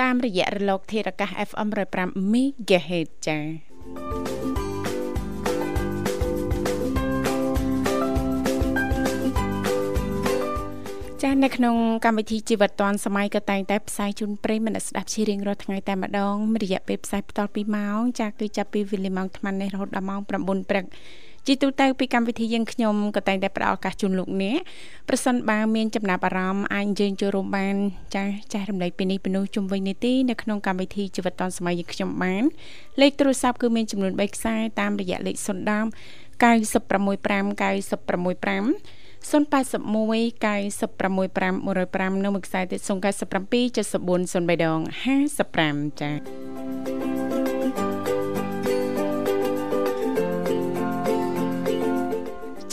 តាមរយៈរលក ធាតុអាកាស FM 105 MHz ចា៎ចានៅក្នុងកម្មវិធីជីវិតឌွန်សម័យក៏តែងតែផ្សាយជូនប្រិយមិត្តស្ដាប់ជារៀងរាល់ថ្ងៃតែម្ដងរយៈពេលផ្សាយបន្ត2ម៉ោងចាគឺចាប់ពីវេលាម៉ោង8:00នេះរហូតដល់ម៉ោង9:00ព្រឹក ជាទូទៅពីកម្មវិធីយើងខ្ញុំក៏តែងតែផ្ដល់ឱកាសជូនលោកអ្នកប្រសិនបើមានចំណាប់អារម្មណ៍អាចអញ្ជើញចូលរួមបានចាស់ចាស់រំលែកពីនេះពីនោះជុំវិញនីតិនៅក្នុងកម្មវិធីជីវិតឌុនសម័យយើងខ្ញុំបានលេខទូរស័ព្ទគឺមានចំនួន3ខ្សែតាមរយៈលេខ010 965 965 081 965 105នៅមួយខ្សែទៀត097 74 03ដង55ចា៎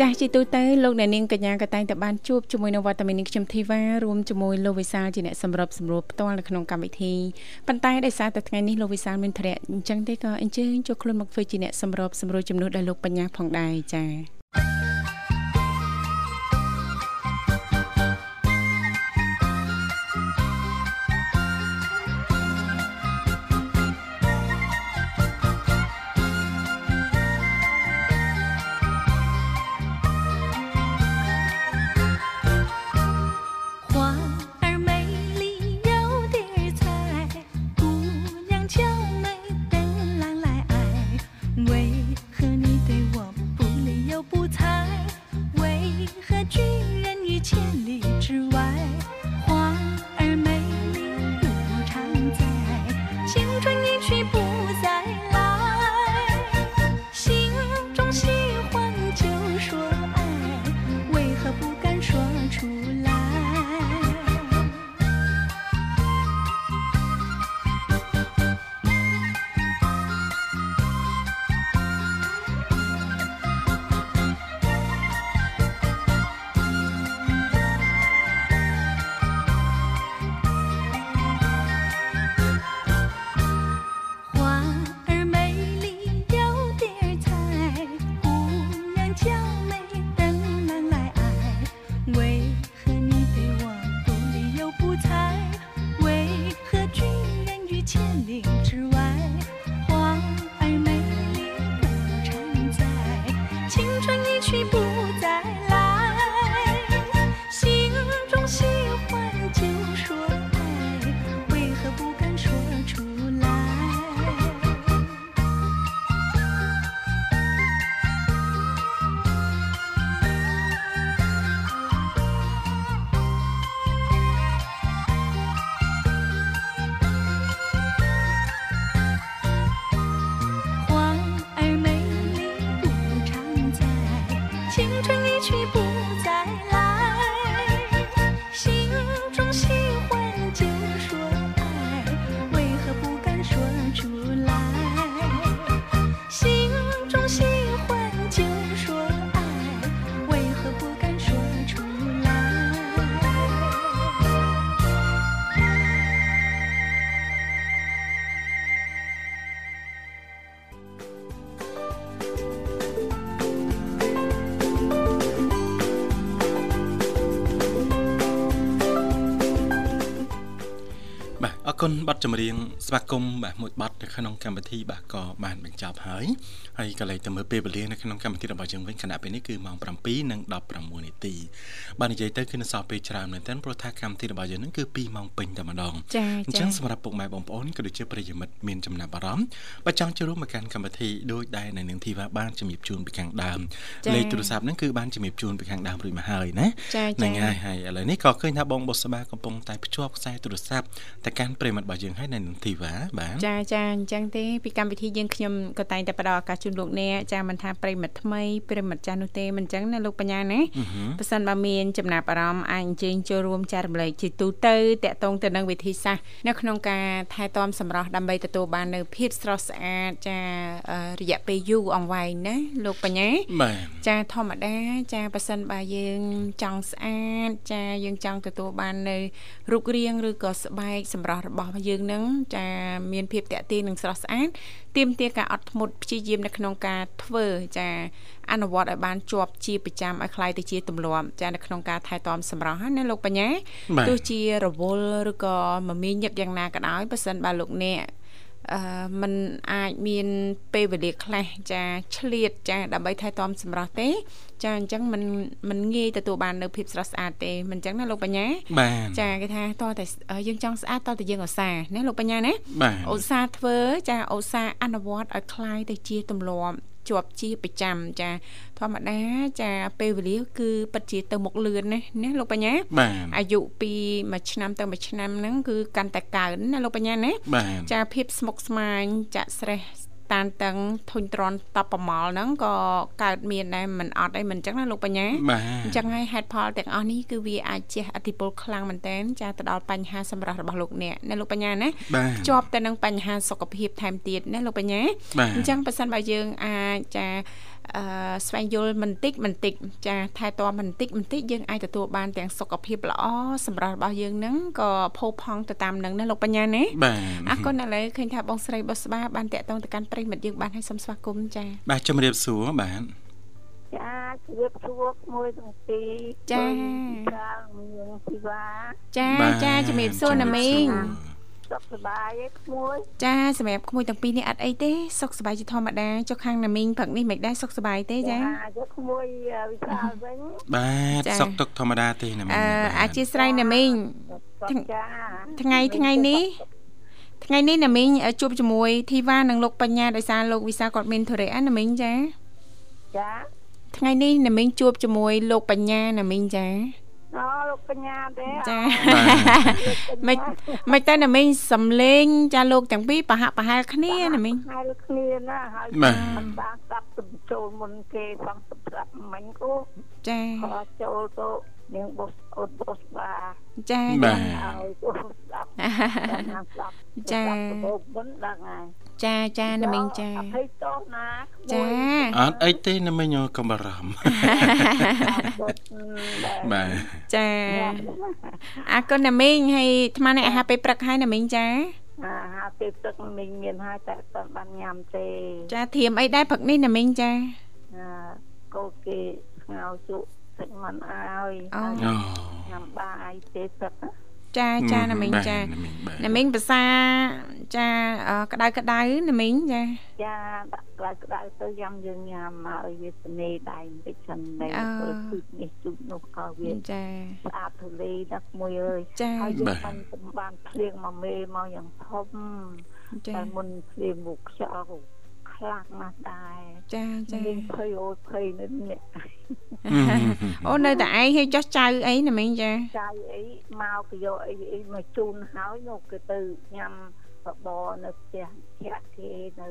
ចាស់ជីទូទៅលោកអ្នកនាងកញ្ញាក៏តែងតែបានជួបជាមួយនៅវត្តមាននាងខ្ញុំធីវ៉ារួមជាមួយលោកវិសាលជាអ្នកសម្របសម្រួលផ្ទាល់នៅក្នុងកម្មវិធីប៉ុន្តែដោយសារតែថ្ងៃនេះលោកវិសាលមានធរៈអញ្ចឹងទេក៏អញ្ជើញចូលខ្លួនមកធ្វើជាអ្នកសម្របសម្រួលជំនួសដល់លោកបញ្ញាផងដែរចា៎ ប័ណ្ណចម្រៀងស្វាគមន៍បាទមួយប័ណ្ណនៅ ក្នុងកម្មវិធីបាទក៏បានបញ្ចប់ហើយហើយក៏លេខទៅមើលពេលវេលានៅក្នុងកម្មវិធីរបស់យើងវិញខណៈពេលនេះគឺម៉ោង7:16នាទីបាទនិយាយទៅគឺនៅសល់ពេលច្រើនមែនទែនព្រោះថាកម្មវិធីរបស់យើងនឹងគឺ2ម៉ោងពេញតែម្ដងចា៎អញ្ចឹងសម្រាប់ពុកម៉ែបងប្អូនក៏ដូចជាប្រិយមិត្តមានចំណាប់អារម្មណ៍បើចង់ចូលរួមមកកាន់កម្មវិធីដោយដែលនៅនឹងធីវ៉ាបានជំរាបជូនពីខាងដើមលេខទូរស័ព្ទហ្នឹងគឺបានជំរាបជូនពីខាងដើមរួចមកហើយណាហ្នឹងហើយហើយឥឡូវនេះក៏ឃើញថាបងបុស្បាកំពុងតែភ្ជាប់ខ្សែទូរស័ព្ទទៅកាន់ប្រិមិត្តរបស់យើងហើយនៅនឹងធីវ៉ាបាទចាចាអញ្ចឹងទេពីកម្មវិធីយើងខ្ញុំក៏តែងតែផ្ដល់ឱកាសជូនលោកអ្នកចាមិនថាប្រិមិត្តថ្មីប្រិមិត្តចាស់នោះទេមិនអញ្ចឹងណាលោកបញ្ញាណាបើសិនបើមានចំណាប់អារម្មណ៍អាចអញ្ជើញចូលរួមចែករំលែកជាទូទៅតាក់ទងទៅនឹងវិធីសាស្ត្រនៅក្នុងការថែទាំសម្រស់ដើម្បីទទួលបាននៅភាពស្រស់ស្អាតចារយៈពេលយូរអង្វែងណាលោកបញ្ញាចាធម្មតាចាបើសិនបើយើងចង់ស្អាតចាយើងចង់ទទួលបាននៅរូបរាងឬក៏ស្បែកសម្រស់របស់យើងនឹងចាមានភាពតាក់ទាញនិងស្រស់ស្អាតទាមទារការអត់ធ្មត់ព្យាយាមនៅក្នុងការធ្វើចាអនុវត្តឲ្យបានជាប់ជាប្រចាំឲ្យคล้ายទៅជាទម្លាប់ចានៅក្នុងការថែទាំសម្រស់ណាលោកបញ្ញាទោះជារវល់ឬក៏មមាញឹកយ៉ាងណាក៏ដោយបើសិនបើលោកអ្នកអឺมันអាចមានពេលវេលាខ្លះចាឆ្លៀតចាដើម្បីថែទាំសម្រស់ទេ ចាអញ្ចឹងมันมันងាយទទួលបាននៅភាពស្រស់ស្អាតទេមិនអញ្ចឹងណាលោកបញ្ញាចាគេថាតើតែយើងចង់ស្អាតតើតែយើងឧស្សាហ៍ណាលោកបញ្ញាណាឧស្សាហ៍ធ្វើចាឧស្សាហ៍អនុវត្តឲ្យคล้ายទៅជាទម្លាប់ជាប់ជាប្រចាំចាធម្មតាចាពេលវេលាគឺពិតជាទៅមុខលឿនណាណាលោកបញ្ញាអាយុពីមួយឆ្នាំទៅមួយឆ្នាំហ្នឹងគឺកាន់តែកើនណាលោកបញ្ញាណាចាភាពស្មុគស្មាញចាក់ស្រេះ តានតឹងធុញទ្រាន់តបប្រមល់ហ្នឹងក៏កើតមានដែរមិនអត់អីមិនអញ្ចឹងណាលោកបញ្ញាអញ្ចឹងហើយហេតុផលទាំងអស់នេះគឺវាអាចជះឥទ្ធិពលខ្លាំងមែនទែនចាទៅដល់បញ្ហាសម្រាប់របស់លោកអ្នកណាលោកបញ្ញាណាភ្ជាប់ទៅនឹងបញ្ហាសុខភាពថែមទៀតណាលោកបញ្ញាអញ្ចឹងបើសិនបើយើងអាចចា អឺស្វែងយល់បន្តិចបន្តិចចាថែទាំបន្តិចបន្តិចយើងអាចទទួលបានទាំងសុខភាពល្អសម្រាប់របស់យើងនឹងក៏ផូរផង់ទៅតាមនឹងណាលោកបញ្ញាណាបាទអរគុណឥឡូវឃើញថាបងស្រីបុស្បាបានតាក់ទងទៅកាន់ប្រិមិត្តយើងបានឲ្យសូមស្វាគមន៍ចាបាទជំរាបសួរបាទចាជម្រាបសួរមួយទាំងពីរចាចាមានធីវ៉ាចាចាជំរាបសួរណាមីង សុខសប្បាយឯក្មួយចាសម្រាប់ក្មួយទាំងពីរនេះអត់អីទេសុខសប្បាយជាធម្មតាចុះខាងណាមីងព្រឹកនេះមិនដែរសុខសប្បាយទេចាចាក្មួយវិសាលវិញបាទសុខទុកធម្មតាទេណាមីងអឺអធិស្ឋានណាមីងថ្ងៃថ្ងៃនេះថ្ងៃនេះណាមីងជួបជាមួយធីវ៉ានិងលោកបញ្ញាដោយសារលោកវិសាគាត់មានធុរៈណាមីងចាចាថ្ងៃនេះណាមីងជួបជាមួយលោកបញ្ញាណាមីងចា អូលោកបញ្ញាទេចាមិនមិនតែណាមីងសំលេង ចាលោកទាំងពីរប្រហាក់ប្រហែលគ្នាណាមីងប្រហែលគ្នាណាហើយមិនបានស្ដាប់ទៅចូលមុនគេផងស្ដាប់មិញគូចាខចូលទៅនាងបុសអូនបុសបាចាបាទឲ្យគូស្ដាប់ចាមុនដឹងហើយ ចាចាណាមីងចាអភ័យទោសណាចាអត់អីទេណាមីងកុំបារម្ភបាទចាអរគុណណាមីងហើយអាត្មានេះអាហារពេលព្រឹកហើយណាមីងចាអាហារពេលព្រឹកមីងមានហើយតែអត់បានញ៉ាំទេចាធៀមអីដែរព្រឹកនេះណាមីងចាអឺកូគេស្ងោជក់ទឹកមិនអើយញ៉ាំបាយទេព្រឹកណា ចាចាណាមីងចាណាមីងភាសាចាក្តៅក្តៅណាមីងចាចាដាក់ក្តៅក្តៅទៅយ៉ាំយើងញ៉ាំមកឲ្យវាស្នេហ៍ដៃបន្តិចសិនដែរធ្វើទូចនេះទូចនោះក៏វាចាស្អាតធូលីដាក់មួយអើយហើយយើងបានបានភ្លៀងមកមេមកយ៉ាងធំតែមុនភ្លៀងមុខខ្យល់ ខ្លាំងណាស់ដែរចាចាមានភ័យអូភ័យនៅនេះអូនៅតែឯងឲ្យចោះចៅអីណាមីងចាចៅអីមកក៏យកអីអីមកជូនហើយនោះគឺទៅញ៉ាំបបរនៅផ្ទះធាក់គេនៅ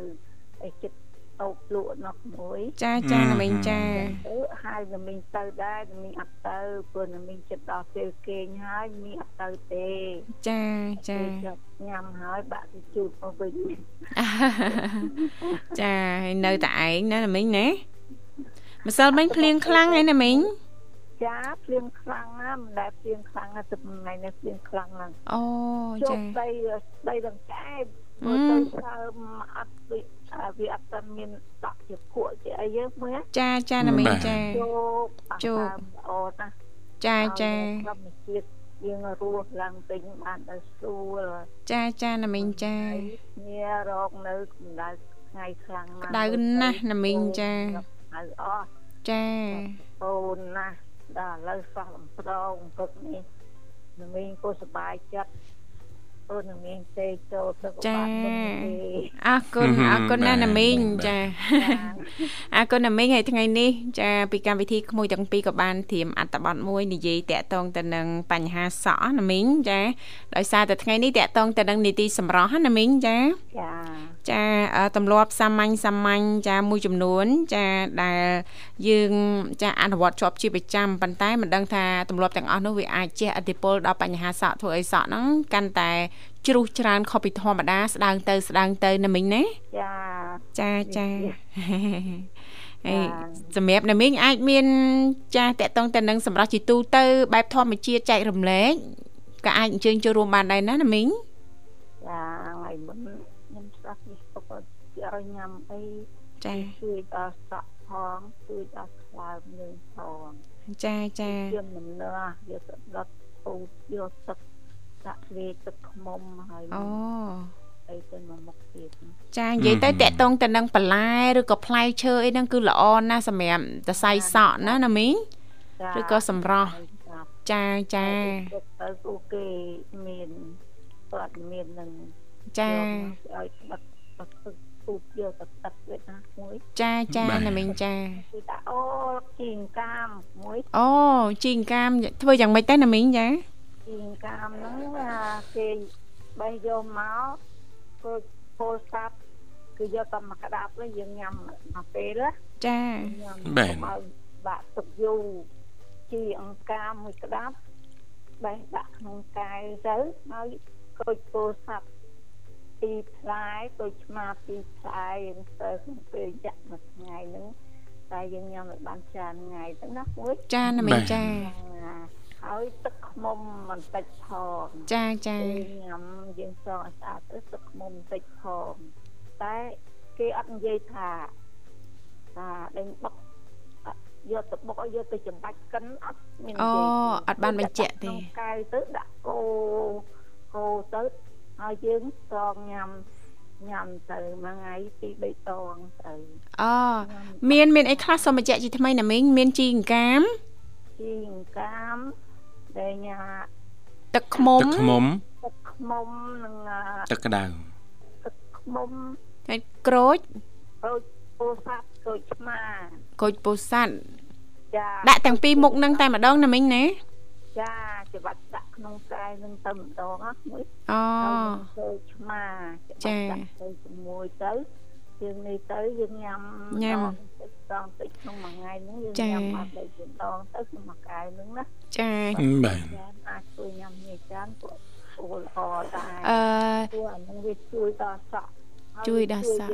អីចិត្ត តូបលក់នោះមួយចាចាណាមីងចាអឺហើយណាមីងទៅដែរណាមីងអត់ទៅព្រោះណាមីងចិត្តដល់ពេលគេងហើយមីងអត់ទៅទេចាចាញ៉ាំហើយបាក់ទៅជូតមកវិញចាហើយនៅតែឯងណាណាមីងណាម្សិលមិញភ្លៀងខ្លាំងហើយណាមីងចាភ្លៀងខ្លាំងណាស់មិនដែលភ្លៀងខ្លាំងណាស់ទឹកថ្ងៃនេះភ្លៀងខ្លាំងណាស់អូចាដីដីដង្កែបមើលទៅសើមអត់ដូច វាអត់ទាន់មានដាក់ជាភក់ជាអីយើងមើលចាចាណាមីងចាជោគជោគអូណាចាចាធម្មជាតិយើងរស់ឡើងពេញបានទៅស្រួលចាចាណាមីងចាញារកនៅកម្ដៅថ្ងៃខ្លាំងណាស់ក្ដៅណាស់ណាមីងចាហើយអស់ចាអូនណាស់ដល់ឥឡូវសោះលំប្រងព្រឹកនេះណាមីងក៏សប្បាយចិត្ត អូនមានទេចូលទៅបាត់មុនទេអរគុណអរគុណណាស់ណាមីងចាអរគុណណាមីងហើយថ្ងៃនេះចាពីកម្មវិធីក្មួយទាំងពីរក៏បានត្រៀមអត្ថបទមួយនិយាយតាក់ទងទៅនឹងបញ្ហាសក់ណាមីងចាដោយសារតែថ្ងៃនេះតាក់ទងទៅនឹងនីតិសម្រស់ណាមីងចាចា ចាទម្លាប់សាមញ្ញសាមញ្ញចាមួយចំនួន ចាដែលយើងចាអនុវត្តជាប់ជាប្រចាំប៉ុន្តែមិនដឹងថាទម្លាប់ទាំងអស់នោះវាអាចជះឥទ្ធិពលដល់បញ្ហាសក់ធ្វើឲ្យសក់ហ្នឹងកាន់តែជ្រុះច្រើនខុសពីធម្មតាស្ដើងទៅស្ដើងទៅណាមីងណាចាចាចាហើយសម្រាប់ណាមីងអាចមានចាតកតងទៅនឹងសម្រាប់ជីទូទៅបែបធម្មជាតិចែករំលែកក៏អាចអញ្ជើញចូលរួមបានដែរណាណាមីងចាថ្ងៃមុនខ្ញុំស្ដាប់នេះក៏ ឲ្យញ៉ាំអីចាជួយដល់សក់ផងជួយដល់ខ្លើមយើងផងចាចាជាមិននឿយកទៅដុតពូយកទឹកដាក់លេទឹកខ្មុំហើយអូអីទៅមកមុខទៀតចានិយាយទៅតកតងទៅនឹងបន្លែឬក៏ផ្លែឈើអីហ្នឹងគឺល្អណាស់សម្រាប់តសៃសក់ណាណាមីងឬក៏សម្រស់ចាចាទៅអូគេមានគាត់មាននឹងចាឲ្យបាត់ បាត់ទឹកពូតយកទឹកទឹកវិញណាមួយចាចាណាមីងចាគឺថាអូជីងកាមមួយអូជីងកាមធ្វើយ៉ាងម៉េចទៅណាមីងចាជីងកាមហ្នឹងគេបេះយកមកធ្វើពោលសាប់គឺយកតែមកក្តាប់ទៅយើងញ៉ាំមកពេលចាបាទបាក់ទឹកយូរជីអង្ការមួយក្តាប់បេះដាក់ក្នុងកែវទៅហើយក្រូចពោលសាប់ ពីផ្លែដូចឆ្មាពីផ្លែយើងទៅក្នុងពេលចាក់មួយថ្ងៃហ្នឹងតែយើងញ៉ាំឲ្យបានច្រើនថ្ងៃទៅណាមួយចាណាមីចាហើយទឹកខ្មុំបន្តិចផងចាចាញ៉ាំយើងសងឲ្យស្អាតទៅទឹកខ្មុំបន្តិចផងតែគេអត់និយាយថាថាដេញបុកយកទៅបុកឲ្យយកទៅចម្បាច់កិនអត់មានអូអត់បានបញ្ជាក់ទេកៅទៅដាក់គោគោទៅ ហើយយើងសងញ៉ាំញ៉ាំទៅមួយថ្ងៃពីរបីដងទៅអូមានមានអីខ្លះសូមបញ្ជាក់ជាថ្មីណាមីងមានជីអង្កាមជីអង្កាមដែលញ៉ាទឹកខ្មុំទឹកខ្មុំទឹកខ្មុំនិងទឹកក្តៅទឹកខ្មុំហើយក្រូចក្រូចពោធិ៍សាត់ក្រូចឆ្មាក្រូចពោធិ៍សាត់ចាដាក់ទាំងពីរមុខនឹងតែម្ដងណាមីងណាចាច្បាប់ ដាក់ក្នុងកែនឹងទៅម្ដងណាមួយអូទៅឆ្មាចាដាក់ទៅជាមួយទៅយើងនេះទៅយើងញ៉ាំញ៉ាំតិចដងតិចក្នុងមួយថ្ងៃហ្នឹងយើងញ៉ាំអត់ទៅជាដងទៅក្នុងមួយកែវហ្នឹងណាចាបាទអាចជួយញ៉ាំនេះចានពួកអូល្អដែរអឺពួកអាហ្នឹងវាជួយដល់សក់ជួយដល់សក់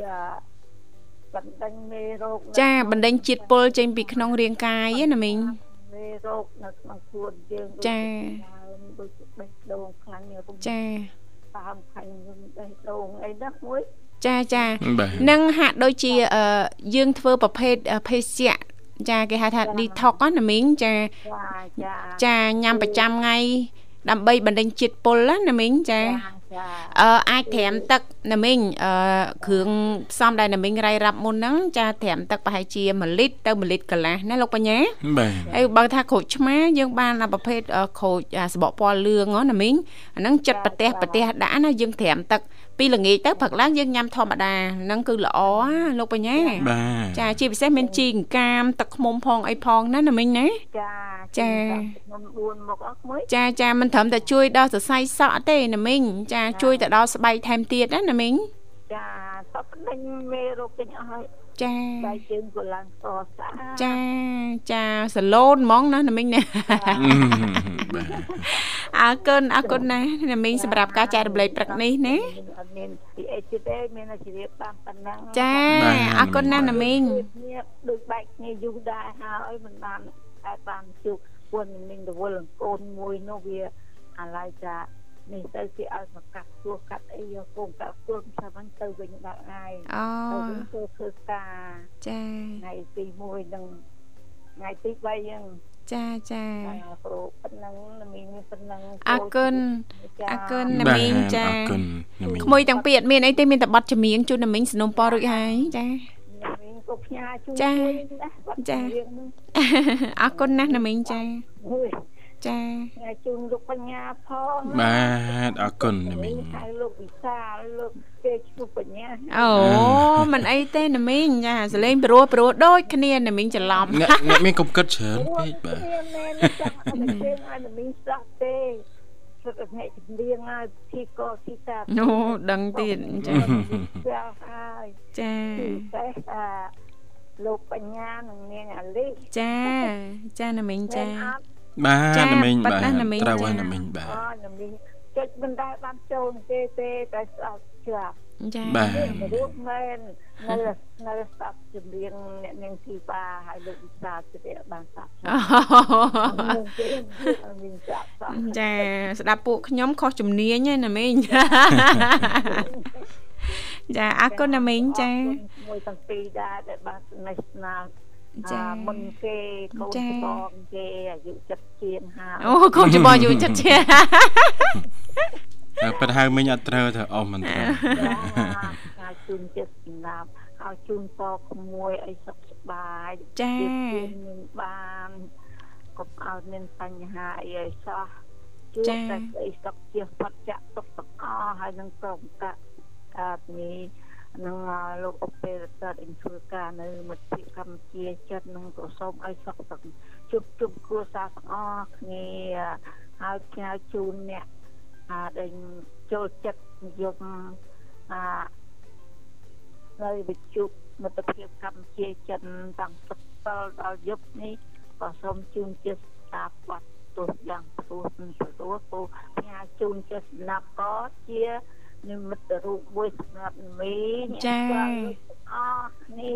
បណ្ដេញមេរោគចាបណ្ដេញជាតិពុលចេញពីក្នុងរាងកាយណាមីងមេរោគនៅក្នុងខ្លួនយើងចាដូចបេះ ដូងខ្លាំងនេះចាតាមខាញ់បេះដូងអីណាមួយចាចានឹងហាក់ដូចជាយើងធ្វើប្រភេទភេសជ្ជៈចាគេហៅថា detox ណាមីងចាចាញ៉ាំប្រចាំថ្ងៃ ដើម្បីបណ្ដេញជាតិពុលណាមីងចាអឺអាចត្រាំទឹកណាមីងអឺគ្រឿងផ្សំដែលណាមីងរាយរាប់មុនហ្នឹងចាត្រាំទឹកប្រហែលជា1លីត្រទៅ1លីត្រកន្លះណាលោកបញ្ញាបាទហើយបើថាក្រូចឆ្មាយើងបានប្រភេទក្រូចសបកពណ៌លឿងណាមីងអាហ្នឹងចិត្តប្រទេសប្រទេសដាក់ណាយើងត្រាំទឹក ពីល្ងាចទៅព្រឹកឡើងយើងញ៉ាំធម្មតាហ្នឹងគឺល្អលោកបញ្ញាបាទចាជាពិសេសមានជីអង្កាមទឹកខ្មុំផងអីផងណាណាមីងណាចាចាខ្ញុំ4មកអស់មួយចាចាមិនត្រឹមតែជួយដល់សរសៃសក់ទេណាមីងចាជួយទៅដល់ស្បែកថែមទៀតណាណាមីងចាសក់ដេញមេរោគចេញអស់ហើយ ចាបែកជើងក៏ឡើងសស្អាតចាចាសឡូនហ្មងណាណាមីងណាអរគុណអរគុណណាណាមីងសម្រាប់ការចែករំលែកព្រឹកនេះណាអត់មានពីអីទៀតទេមានតែជម្រាបតាមប៉ុណ្ណឹងចាអរគុណណាណាមីងដូចបែកគ្នាយូរដែរហើយមិនបានតែបានជួបពួកមីងរវល់កូនមួយនោះវាអាឡ័យចា នេះទៅគេឲ្យមកកាត់ទួកាត់អីយកកូនកាត់ទួថាហ្នឹងទៅវិញដល់ហើយអូទៅវិញធ្វើធ្វើការចាថ្ងៃទី1នឹងថ្ងៃទី3ហ្នឹងចាចាគ្រូប៉ុណ្ណឹងមីងប៉ុណ្ណឹងអរគុណអរគុណណាមីងចាអរគុណណាមីងក្មួយទាំងពីរអត់មានអីទេមានតែប័ណ្ណចម្រៀងជូនណាមីងสนុំពររួចហើយចាមីងក៏ផ្ញើជូនចាចាអរគុណណាស់ណាមីងចា ចាថ្ងៃជូនលោកបញ្ញាផងបាទអរគុណណាមីងហើយលោកវិសាលលោកគេឈ្មោះបញ្ញាអូមិនអីទេណាមីងចាសលេងព្រោះព្រោះដូចគ្នាណាមីងច្រឡំអ្នកអ្នកមានកុំគិតច្រើនពេកបាទមែនចាស់អត់មានឲ្យណាមីងស្ដាប់ទេសុទ្ធតែជំនាញហើយទីកទីតាអូដឹងទៀតចាចាហើយចាតែអាលោកបញ្ញានិងនាងអាលីចាចាណាមីងចា បាទណាមីងបាទត្រូវហើយណាមីងបាទអូណាមីងចុចមិនដែលបានចូលទេទេតែស្អប់ជាប់ចាបាទរូបមែននៅនៅស្ដាប់ចម្រៀងអ្នកនាងធីបាហើយលោកវិសាជ្រាបានស្ដាប់ចាស្ដាប់ពួកខ្ញុំខុសជំនាញហ្នឹងណាមីងចាអរគុណណាមីងចាមួយទាំងពីរដែរដែលបានស្នេហ៍ស្នា ចាមុនគេកូនច្បងគេអាយុ70ជាងហើយអូកូនច្បងអាយុ70ជាងប៉ុន្តែមិញអត់ត្រូវទៅអស់មិនត្រូវហើយជូនចិត្តសម្រាប់ហើយជូនតក្មួយឲ្យសុខសប្បាយចាមានបានកុំឲ្យមានបញ្ហាអីឲ្យសោះជួបតែស្អីសុខជាផុតចាក់ទុកទាំងអស់ហើយនឹងក្រុមកាកានេះ នឹងលោកអពេរតអ៊ីនធ្វើការនៅមិត្តភាពកម្ពុជាចិត្តនឹងក៏សូមឲ្យសុខសុខជួបជុំគ្រួសារទាំងអស់គ្នាហើយផ្ញើជូនអ្នកអាដែលចូលចិត្តនិយមអានៅវិជុមិត្តភាពកម្ពុជាចិនតាំងទឹកដល់ដល់យប់នេះក៏សូមជូនជាស្ដាប់បាត់ទោះយ៉ាងព្រោះព្រោះពូផ្ញើជូនជាស្ដាប់ក៏ជា និមិត្តរូបមួយសម្រាប់មីចាអរគ្នា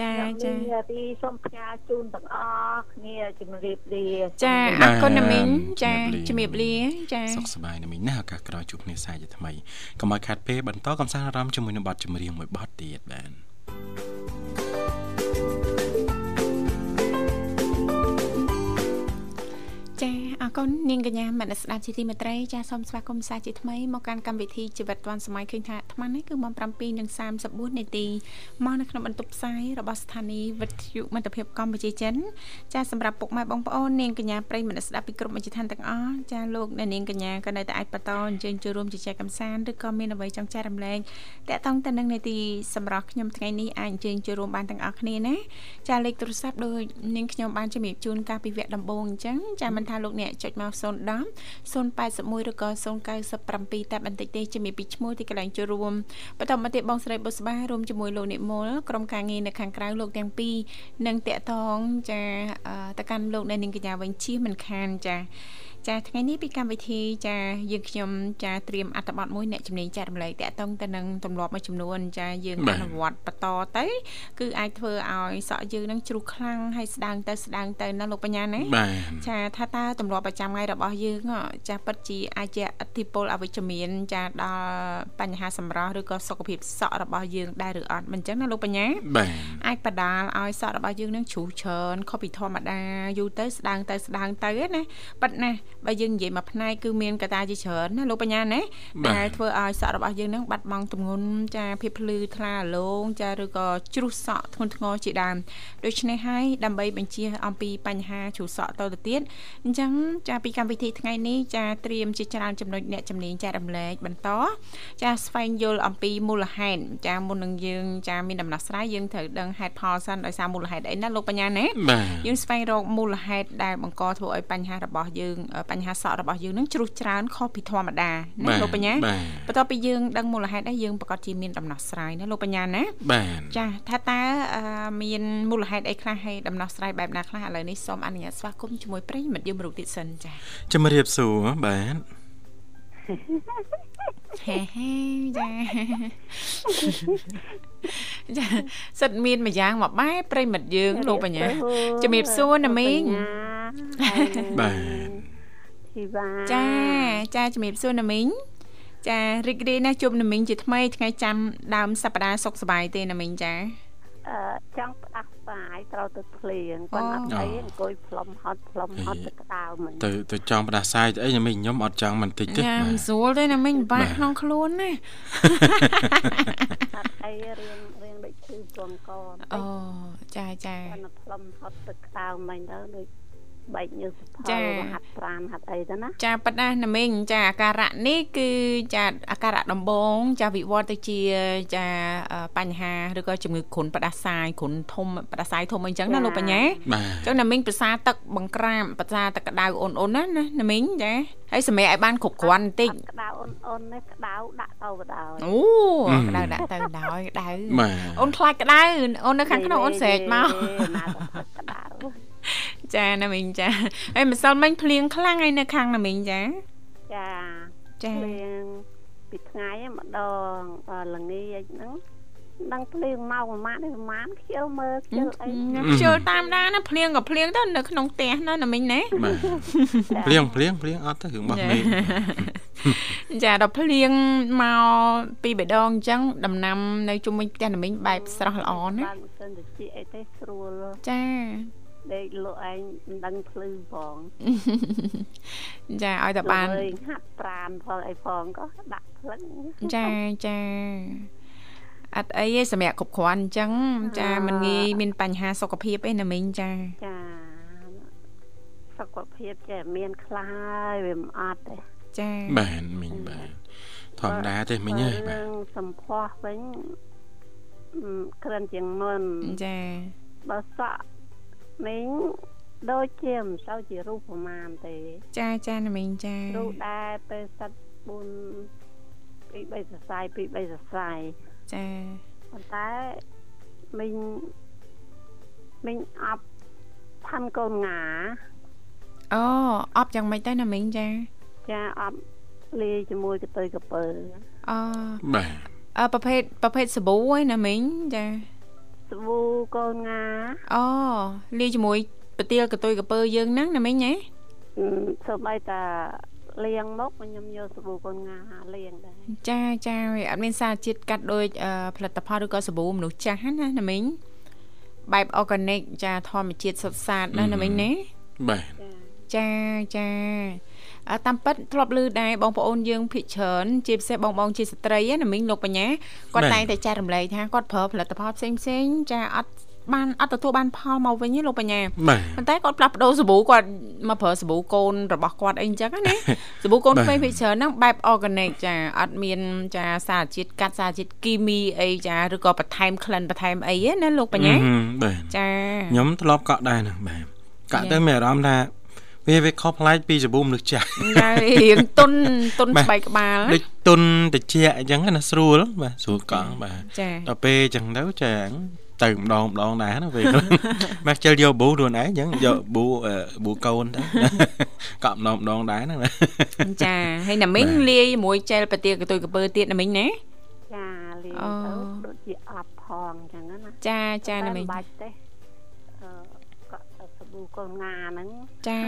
ចាចាទីសូមផ្ញើជូនទាំងអស់គ្នាជំរាបលាចាអរគុណណាមីងចាជំរាបលាចាសុខសប្បាយណាមីងណាឱកាសក្រោយជួបគ្នាសាជាថ្មីកុំឲ្យខាត់ពេលបន្តកំសាន្តអារម្មណ៍ជាមួយនឹងបទចម្រៀងមួយបទទៀតបាទចា អរគុណនាងកញ្ញាមនស្ដាប់ជាទីមេត្រីចាសូមស្វាគមន៍សាជាថ្មីមកកាន់កម្មវិធីជីវិតឌွန်សម័យឃើញថាអាត្មានេះគឺម៉ោង7:34នាទីមកនៅក្នុងបន្ទប់ផ្សាយរបស់ស្ថានីយ៍វិទ្យុមិត្តភាពកម្ពុជាចិនចាសម្រាប់ពុកម៉ែបងប្អូននាងកញ្ញាប្រិយមនស្ដាប់ពីគ្រប់មជ្ឈដ្ឋានទាំងអស់ចាលោកអ្នកនាងកញ្ញាក៏នៅតែអាចបន្តអញ្ជើញចូលរួមជជែកកម្សាន្តឬក៏មានអ្វីចង់ចែករំលែកតាក់ទងទៅនឹងនាទីសម្រាប់ខ្ញុំថ្ងៃនេះអាចអញ្ជើញចូលរួមបានទាំងអស់គ្នាណាចាលេខទូរស័ព្ទដោយនាងខ្ញុំបានជំរាបជូនកាលពីវគ្គដំបូងអញ្ចឹងចាមិនថាលោកអ្នកចុចមក010 081ឬក៏097តែបន្តិចទេជំរាបពីឈ្មោះទីកន្លែងចូលរួមបន្តមកទៀតបងស្រីបុស្បារួមជាមួយលោកនិមលក្រុមការងារនៅខាងក្រៅលោកទាំងពីរនឹងតាក់តងចាទៅកាន់លោកនៅនាងកញ្ញាវិញជៀសមិនខានចា ចាថ្ងៃនេះពីកម្មវិធីចាយើងខ្ញុំចាត្រៀមអត្ថបទមួយអ្នកជំនាញចែករំលែកតាក់ទងទៅនឹងទម្លាប់មួយចំនួនចាយើងអនុវត្តបន្តទៅគឺអាចធ្វើឲ្យសក់យើងនឹងជ្រុះខ្លាំងហើយស្ដាងទៅស្ដាងទៅណាលោកបញ្ញាណាចាថាតើទម្លាប់ប្រចាំថ្ងៃរបស់យើងចាពិតជាអាចជាអធិពលអវិជ្ជមាន ចាដល់បញ្ហាសម្រស់ឬក៏សុខភាពសក់របស់យើងដែរឬអត់មិនអញ្ចឹងណាលោកបញ្ញាអាចបដាលឲ្យសក់របស់យើងនឹងជ្រុះច្រើនខុសពីធម្មតាយូរទៅស្ដាងទៅស្ដាងទៅណាប៉ិតណា បើយើងនិយាយមួយផ្នែកគឺមានកត្តាជាច្រើនណាលោកបញ្ញាណាដែលធ្វើឲ្យសក់របស់យើងនឹងបាត់បង់ទម្ងន់ចាភាពភ្លឺថ្លាឡងចាឬក៏ជ្រុះសក់ធ្ងន់ធ្ងរជាដើមដូច្នេះហើយដើម្បីបញ្ជាអំពីបញ្ហាជ្រុះសក់តទៅទៀតអញ្ចឹងចាពីកម្មវិធីថ្ងៃនេះចាត្រៀមជាច្រើនចំណុចអ្នកជំនាញចែករំលែកបន្តចាស្វែងយល់អំពីមូលហេតុចាមុននឹងយើងចាមានដំណោះស្រាយយើងត្រូវដឹងហេតុផលសិនដោយសារមូលហេតុអីណាលោកបញ្ញាណាយើងស្វែងរកមូលហេតុដែលបង្កធ្វើឲ្យបញ្ហារបស់យើងបញ្ហាសក់របស់យើងនឹងជ្រុះច្រើនខុសពីធម្មតាណាលោកបញ្ញាបន្ទាប់ពីយើងដឹងមូលហេតុហើយយើងប្រកាសជាមានដំណោះស្រាយណាលោកបញ្ញាណាចាថាតើមានមូលហេតុអីខ្លះហើយដំណោះស្រាយបែបណាខ្លះឥឡូវនេះសូមអនុញ្ញាតស្វាគមន៍ជាមួយប្រិយមិត្តយើងរូបទៀតសិនចាជំរាបសួរបាទហេហេចាចាសិតមានមួយយ៉ាងមកបែបប្រិមិត្តយើងលោកបញ្ញាជំរាបសួរណាមីងបាទ ធីវ៉ាចាចាជំរាបសួរណាមីងចារីករាយណាស់ជួបណាមីងជាថ្មីថ្ងៃចាំដើមសប្តាហ៍សុខសប្បាយទេណាមីងចាអឺចង់ផ្ដាស់ស្បាយត្រូវទៅភ្លៀងគាត់អត់អីអង្គុយផ្លុំហត់ផ្លុំហត់ទៅក្តៅមិញទៅទៅចង់ផ្ដាស់ស្បាយអីណាមីងខ្ញុំអត់ចង់មិនតិចទេចាមិនស្រួលទេណាមីងបាក់ក្នុងខ្លួនណាអត់អីរៀងរៀងដូចឈឺពងកអូចាចាគាត់ផ្លុំហត់ទៅក្តៅមិញទៅដូច បែកញើសផលហាត់ប្រានហាត់អីទៅណាចាប៉ុន្តែណាមីងចាអាការៈនេះគឺចាអាការៈដំបងចាវិវត្តទៅជាចាបញ្ហាឬក៏ជំងឺគ្រុនផ្ដាសាយគ្រុនធំផ្ដាសាយធំអីចឹងណាលោកបញ្ញាអញ្ចឹងណាមីងប្រសាទឹកបង្ក្រាបប្រសាទឹកក្តៅអូនអូនណាណាមីងចាហើយសម្រាប់ឲ្យបានគ្រប់គ្រាន់បន្តិចក្តៅអូនអូននេះក្តៅដាក់ទៅបដ ாய் អូក្តៅដាក់ទៅដោយក្តៅអូនខ្លាចក្តៅអូននៅខាងក្នុងអូនស្រែកមកក្តៅ ចាណាមីងចាហើយម្សិលមិញភ្លៀងខ្លាំងហើយនៅខាងណាមីងចាចាចាភ្លៀងពីថ្ងៃម្ដងល្ងាចហ្នឹងដឹងភ្លៀងមកប្រហែលនេះប្រហែលខ្ជិលមើលខ្ជិលអីខ្ជិលតាមដានណាភ្លៀងក៏ភ្លៀងទៅនៅក្នុងផ្ទះណាណាមីងណាភ្លៀងភ្លៀងភ្លៀងអត់ទៅរឿងរបស់មីចាដល់ភ្លៀងមកពីបេដងអញ្ចឹងដំណាំនៅជុំវិញផ្ទះណាមីងបែបស្រស់ល្អណាបើមិនសិនទៅជីអីទេស្រួលចា ដេកលក់ឯងមិនដឹងភ្លឺផងចាឲ្យតែបានហាត់ប្រានផងអីផងក៏ដាក់ភ្លឹងចាចាអត់អីទេសម្រាប់គ្រប់គ្រាន់អញ្ចឹងចាមិនងាយមានបញ្ហាសុខភាពអីណាមីងចាចាសុខភាពចេះមានខ្លាយវាមិនអត់ទេចាបាទមីងបាទធម្មតាទេមីងអើយបាទសម្ផស្សវិញក្រិនជាងមុនចាបើសក់ មីងដូចជាមិនសូវជារូបប្រមាណទេ ចាចាណាមីងចារូបដែរពេលសិត4ពី3សរសៃពី3សរសៃចាប៉ុន្តែមីងមីងអប់ផាន់កូនងាអូអប់យ៉ាងម៉េចទៅណាមីងចាចាអប់លាយជាមួយ កតុយកពើអូបាទអើប្រភេទប្រភេទសាប៊ូឯណាមីងចា សាប៊ូកូនងាអូលាយជាមួយប្រទាលកតុយកពើយើងហ្នឹងណាមីងហ៎សូម្បីតាលាងមកខ្ញុំយកសាប៊ូកូនងាលាងដែរចាចាវាអត់មានសារជាតិកាត់ដូចផលិតផលឬក៏សាប៊ូមនុស្សចាស់ណាណាមីងបែប organic ចាធម្មជាតិសុទ្ធសាធណាណាមីងណាបាទចាចា តាមពិតធ្លាប់ឮដែរបងប្អូនយើងភិកច្រើនជាពិសេសបងបងជាស្ត្រីណាមីងលោកបញ្ញាគាត់តែងតែចែករំលែកថាគាត់ប្រើផលិតផលផ្សេងផ្សេងចាអត់បានអត់ទទួលបានផលមកវិញទេលោកបញ្ញាប៉ុន្តែគាត់ផ្លាស់ប្ដូរសាប៊ូគាត់មកប្រើសាប៊ូកូនរបស់គាត់អីអញ្ចឹងណាសាប៊ូកូនពេញភិកច្រើនហ្នឹងបែប organic ចាអត់មានចាសារជាតិកាត់សារជាតិគីមីអីចាឬក៏បន្ថែមក្លិនបន្ថែមអីណាលោកបញ្ញាចាខ្ញុំធ្លាប់កក់ដែរហ្នឹងបាទកក់ទៅមានអារម្មណ៍ថា វាវាខុសប្លែកពីសាប៊ូមនុស្សចាស់រៀងទុនទុនស្បែកក្បាលដូចទុនតិចអញ្ចឹងណាស្រួលបាទស្រួលកង់បាទដល់ពេលអញ្ចឹងទៅចាទៅម្ដងម្ដងដែរណាពេលមកជិលយកប៊ូខ្លួនឯងអញ្ចឹងយកប៊ូប៊ូកូនទៅកក់ម្ដងម្ដងដែរហ្នឹងចាហើយណាមីងលាយជាមួយចែលប្រទាកតុយកពើទៀតណាមីងណាចាលាយទៅដូចជាអប់ផងអញ្ចឹងណាចាចាណាមីងបាច់ទេអឺក ក់សាប៊ូកូនងាហ្នឹងចា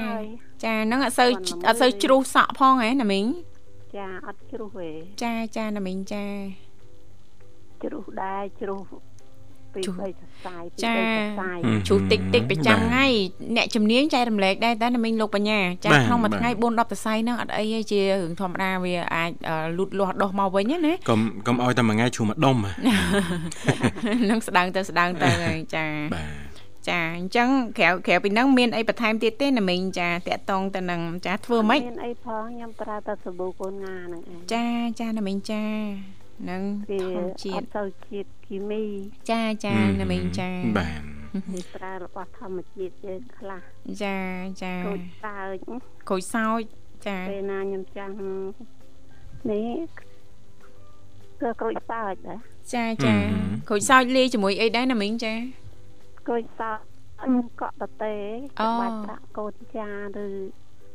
ចាហ្នឹងអត់សូវអត់សូវជ្រុះសក់ផងហ៎ណាមីងចាអត់ជ្រុះទេចាចាណាមីងចាជ្រុះដែរជ្រុះពី3សរសៃពី3សរសៃជ្រុះតិចតិចប្រចាំថ្ងៃអ្នកជំនាញចែករំលែកដែរតែណាមីងលោកបញ្ញាចាក្នុងមួយថ្ងៃ4 10សរសៃហ្នឹងអត់អីទេជារឿងធម្មតាវាអាចលូតលាស់ដោះមកវិញណាកុំកុំឲ្យតែមួយថ្ងៃជ្រុះមួយដុំនឹងស្ដាងទៅស្ដាងទៅហើយចាបាទ ចាអញ្ចឹងក្រៅក្រៅពីហ្នឹងមានអីបន្ថែមទៀតទេណាមីងចាតាក់តងទៅនឹងចាធ្វើម៉េចមានអីផងខ្ញុំប្រើតែសាប៊ូកូនងាហ្នឹងឯងចាចាណាមីងចានឹងធម្មជាតិអត់ទៅជាតិគីមីចាចាណាមីងចាបាទនេះប្រើរបស់ធម្មជាតិយើងខ្លះចាចាក្រូចសើចក្រូចសើចចាពេលណាខ្ញុំចាំនេះគឺក្រូចសើចដែរចាចាក្រូចសើចលាយជាមួយអីដែរណាមីងចា ក្រូចសើចកក់តទេបាច់ប្រាក់កូនចាឬ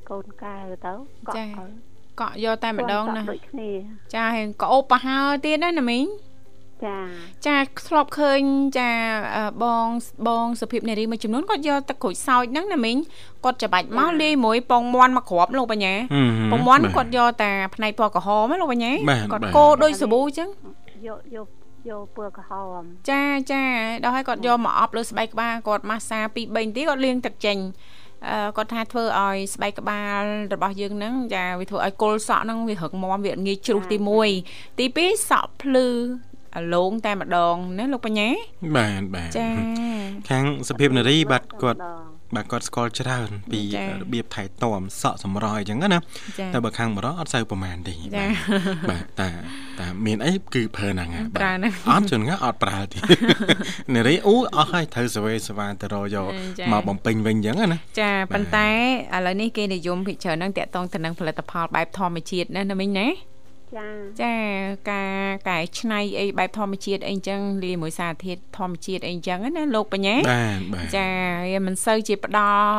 កូនកែវទៅកក់ទៅកក់យកតែម្ដងណាដូចគ្នាចាហើយក៏អូបប្រហើទៀតណាណាមីងចាចាធ្លាប់ឃើញចាបងបងសុភាពនារីមួយចំនួនគាត់យកទឹកក្រូចសើចហ្នឹងណាមីងគាត់ច្បាច់មកលាយមួយពងមាន់មកគ្រាប់លោកបញ្ញាពងមាន់គាត់យកតែផ្នែកពណ៌ក្រហមណាលោកបញ្ញាគាត់កូរដូចសាប៊ូអញ្ចឹងយកយក យកពណ៌ក្រហមចាចាដល់ហើយគាត់យកមកអប់លើស្បែកក្បាលគាត់ម៉ាស្សា2 3នាទីគាត់លាងទឹកចេញគាត់ថាធ្វើឲ្យស្បែកក្បាលរបស់យើងហ្នឹងចាវាធ្វើឲ្យគល់សក់ហ្នឹងវារឹងមាំវាងាយជ្រុះទី1ទី2សក់ភ្លឺអាឡងតែម្ដងណាលោកបញ្ញាបាទបាទចាខាងសភាពនារីបាទគាត់ បាទគាត់ស្គាល់ច្រើន ពីចា៎របៀបថែទាំសក់សម្រស់អីចឹងណាចា៎តែបើខាងបរោះអត់សូវប្រហែលទេចា៎បាទបាទតែតែមានអីគឺប្រើហ្នឹងហ่ะប្រើហ្នឹងអត់ជួនកាលអត់ប្រើទេនារីអូអស់ហើយត្រូវសវេសវាទៅរកយកចា៎មកបំពេញវិញចឹងណាចាបាទប៉ុន្តែឥឡូវនេះគេនិយមភិកច្រើនហ្នឹងតាក់ទងទៅនឹងផលិតផលបែបធម្មជាតិណាណាមីងណា ចាចាការកែច្នៃអីបែបធម្មជាតិអីចឹងលាយមួយសារធាតុធម្មជាតិអីចឹងណាលោកបញ្ញាបាទបាទចាវាមិនសូវជាផ្ដល់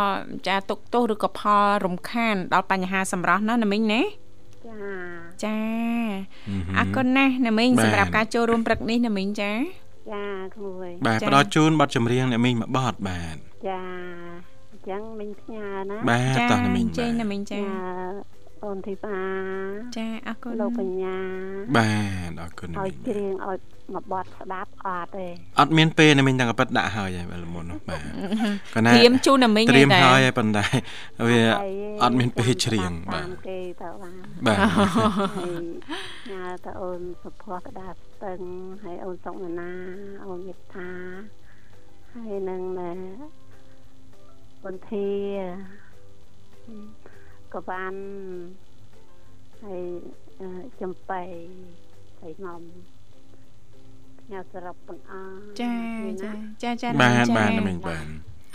ចាទុកទោសឬក៏ផលរំខាន ដល់បញ្ហាសម្រស់ណាណាមីងណាចាចាហឹមអរគុណណាស់ណាមីងបាទសម្រាប់ការចូលរួមព្រឹកនេះណាមីងចាចាក្មួយបាទចា៎ផ្ដល់ជូនប័ណ្ណចម្រៀងអ្នកមីងមួយប័ណ្ណបាទចាអញ្ចឹងមិញផ្ញើណាបាទតោះអ្នកមីងចេញបាទណាមីងចាចា អូនធីវ៉ាចាអរគុណលោកបញ្ញាបាទអរគុណអ្នកឲ្យមីងច្រៀងឲ្យមកបត់ស្ដាប់អត់ទេអត់មានពេលអ្នកមីងទាំងកប៉ិតដាក់ហើយហើយបើលមុននោះបាទគាត់ណាត្រៀមជូនណាមីងត្រៀមឯងហើយហើយប៉ុន្តែវាហើយអត់មានពេលច្រៀងបាបាទទគេទៅបានបាទហើយញ៉ាតអូនសុភ័ក្រក្តារស្ទឹងហើយអូនសុកមណាអូនមេត្តាហើយនឹងណែបន្ធា កវ៉ាន់ហើយអឺចំបៃហើយងំញ៉ាសរុបទាំងអស់ចាមានចាណាចាចាបាទបាទណាអ្នកមីមីងងបាទ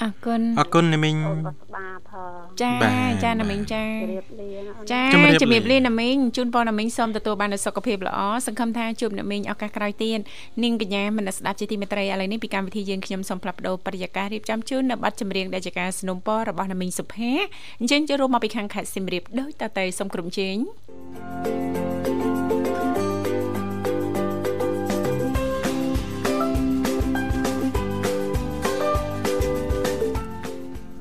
អរគុណ អរគុណអ្នកមីង អូនក៏ស្បាផង ចា បាទ ចាណាមីងចា ជម្រាបលាណាអូន ចា ជំរាប ជំរាប លា លាណាមីងជូនពរណាមីងសូមទទួលបាននូវសុខភាពល្អសង្ឃឹមថាជួបណាមីងឱកាសក្រោយទៀតនាងកញ្ញាមនស្សស្ដាប់ជាទីមេត្រីឥឡូវនេះពីកម្មវិធីយើងខ្ញុំសូមផ្លាប់បដោប្រយាកររៀបចំជូននៅប័ណ្ណចម្រៀងដែលជាការสนับสนุนរបស់ណាមីងសុផាអញ្ចឹងចូលរួមមកពីខាងខេត្តសៀមរាបដោយតទៅសូមក្រុមជេង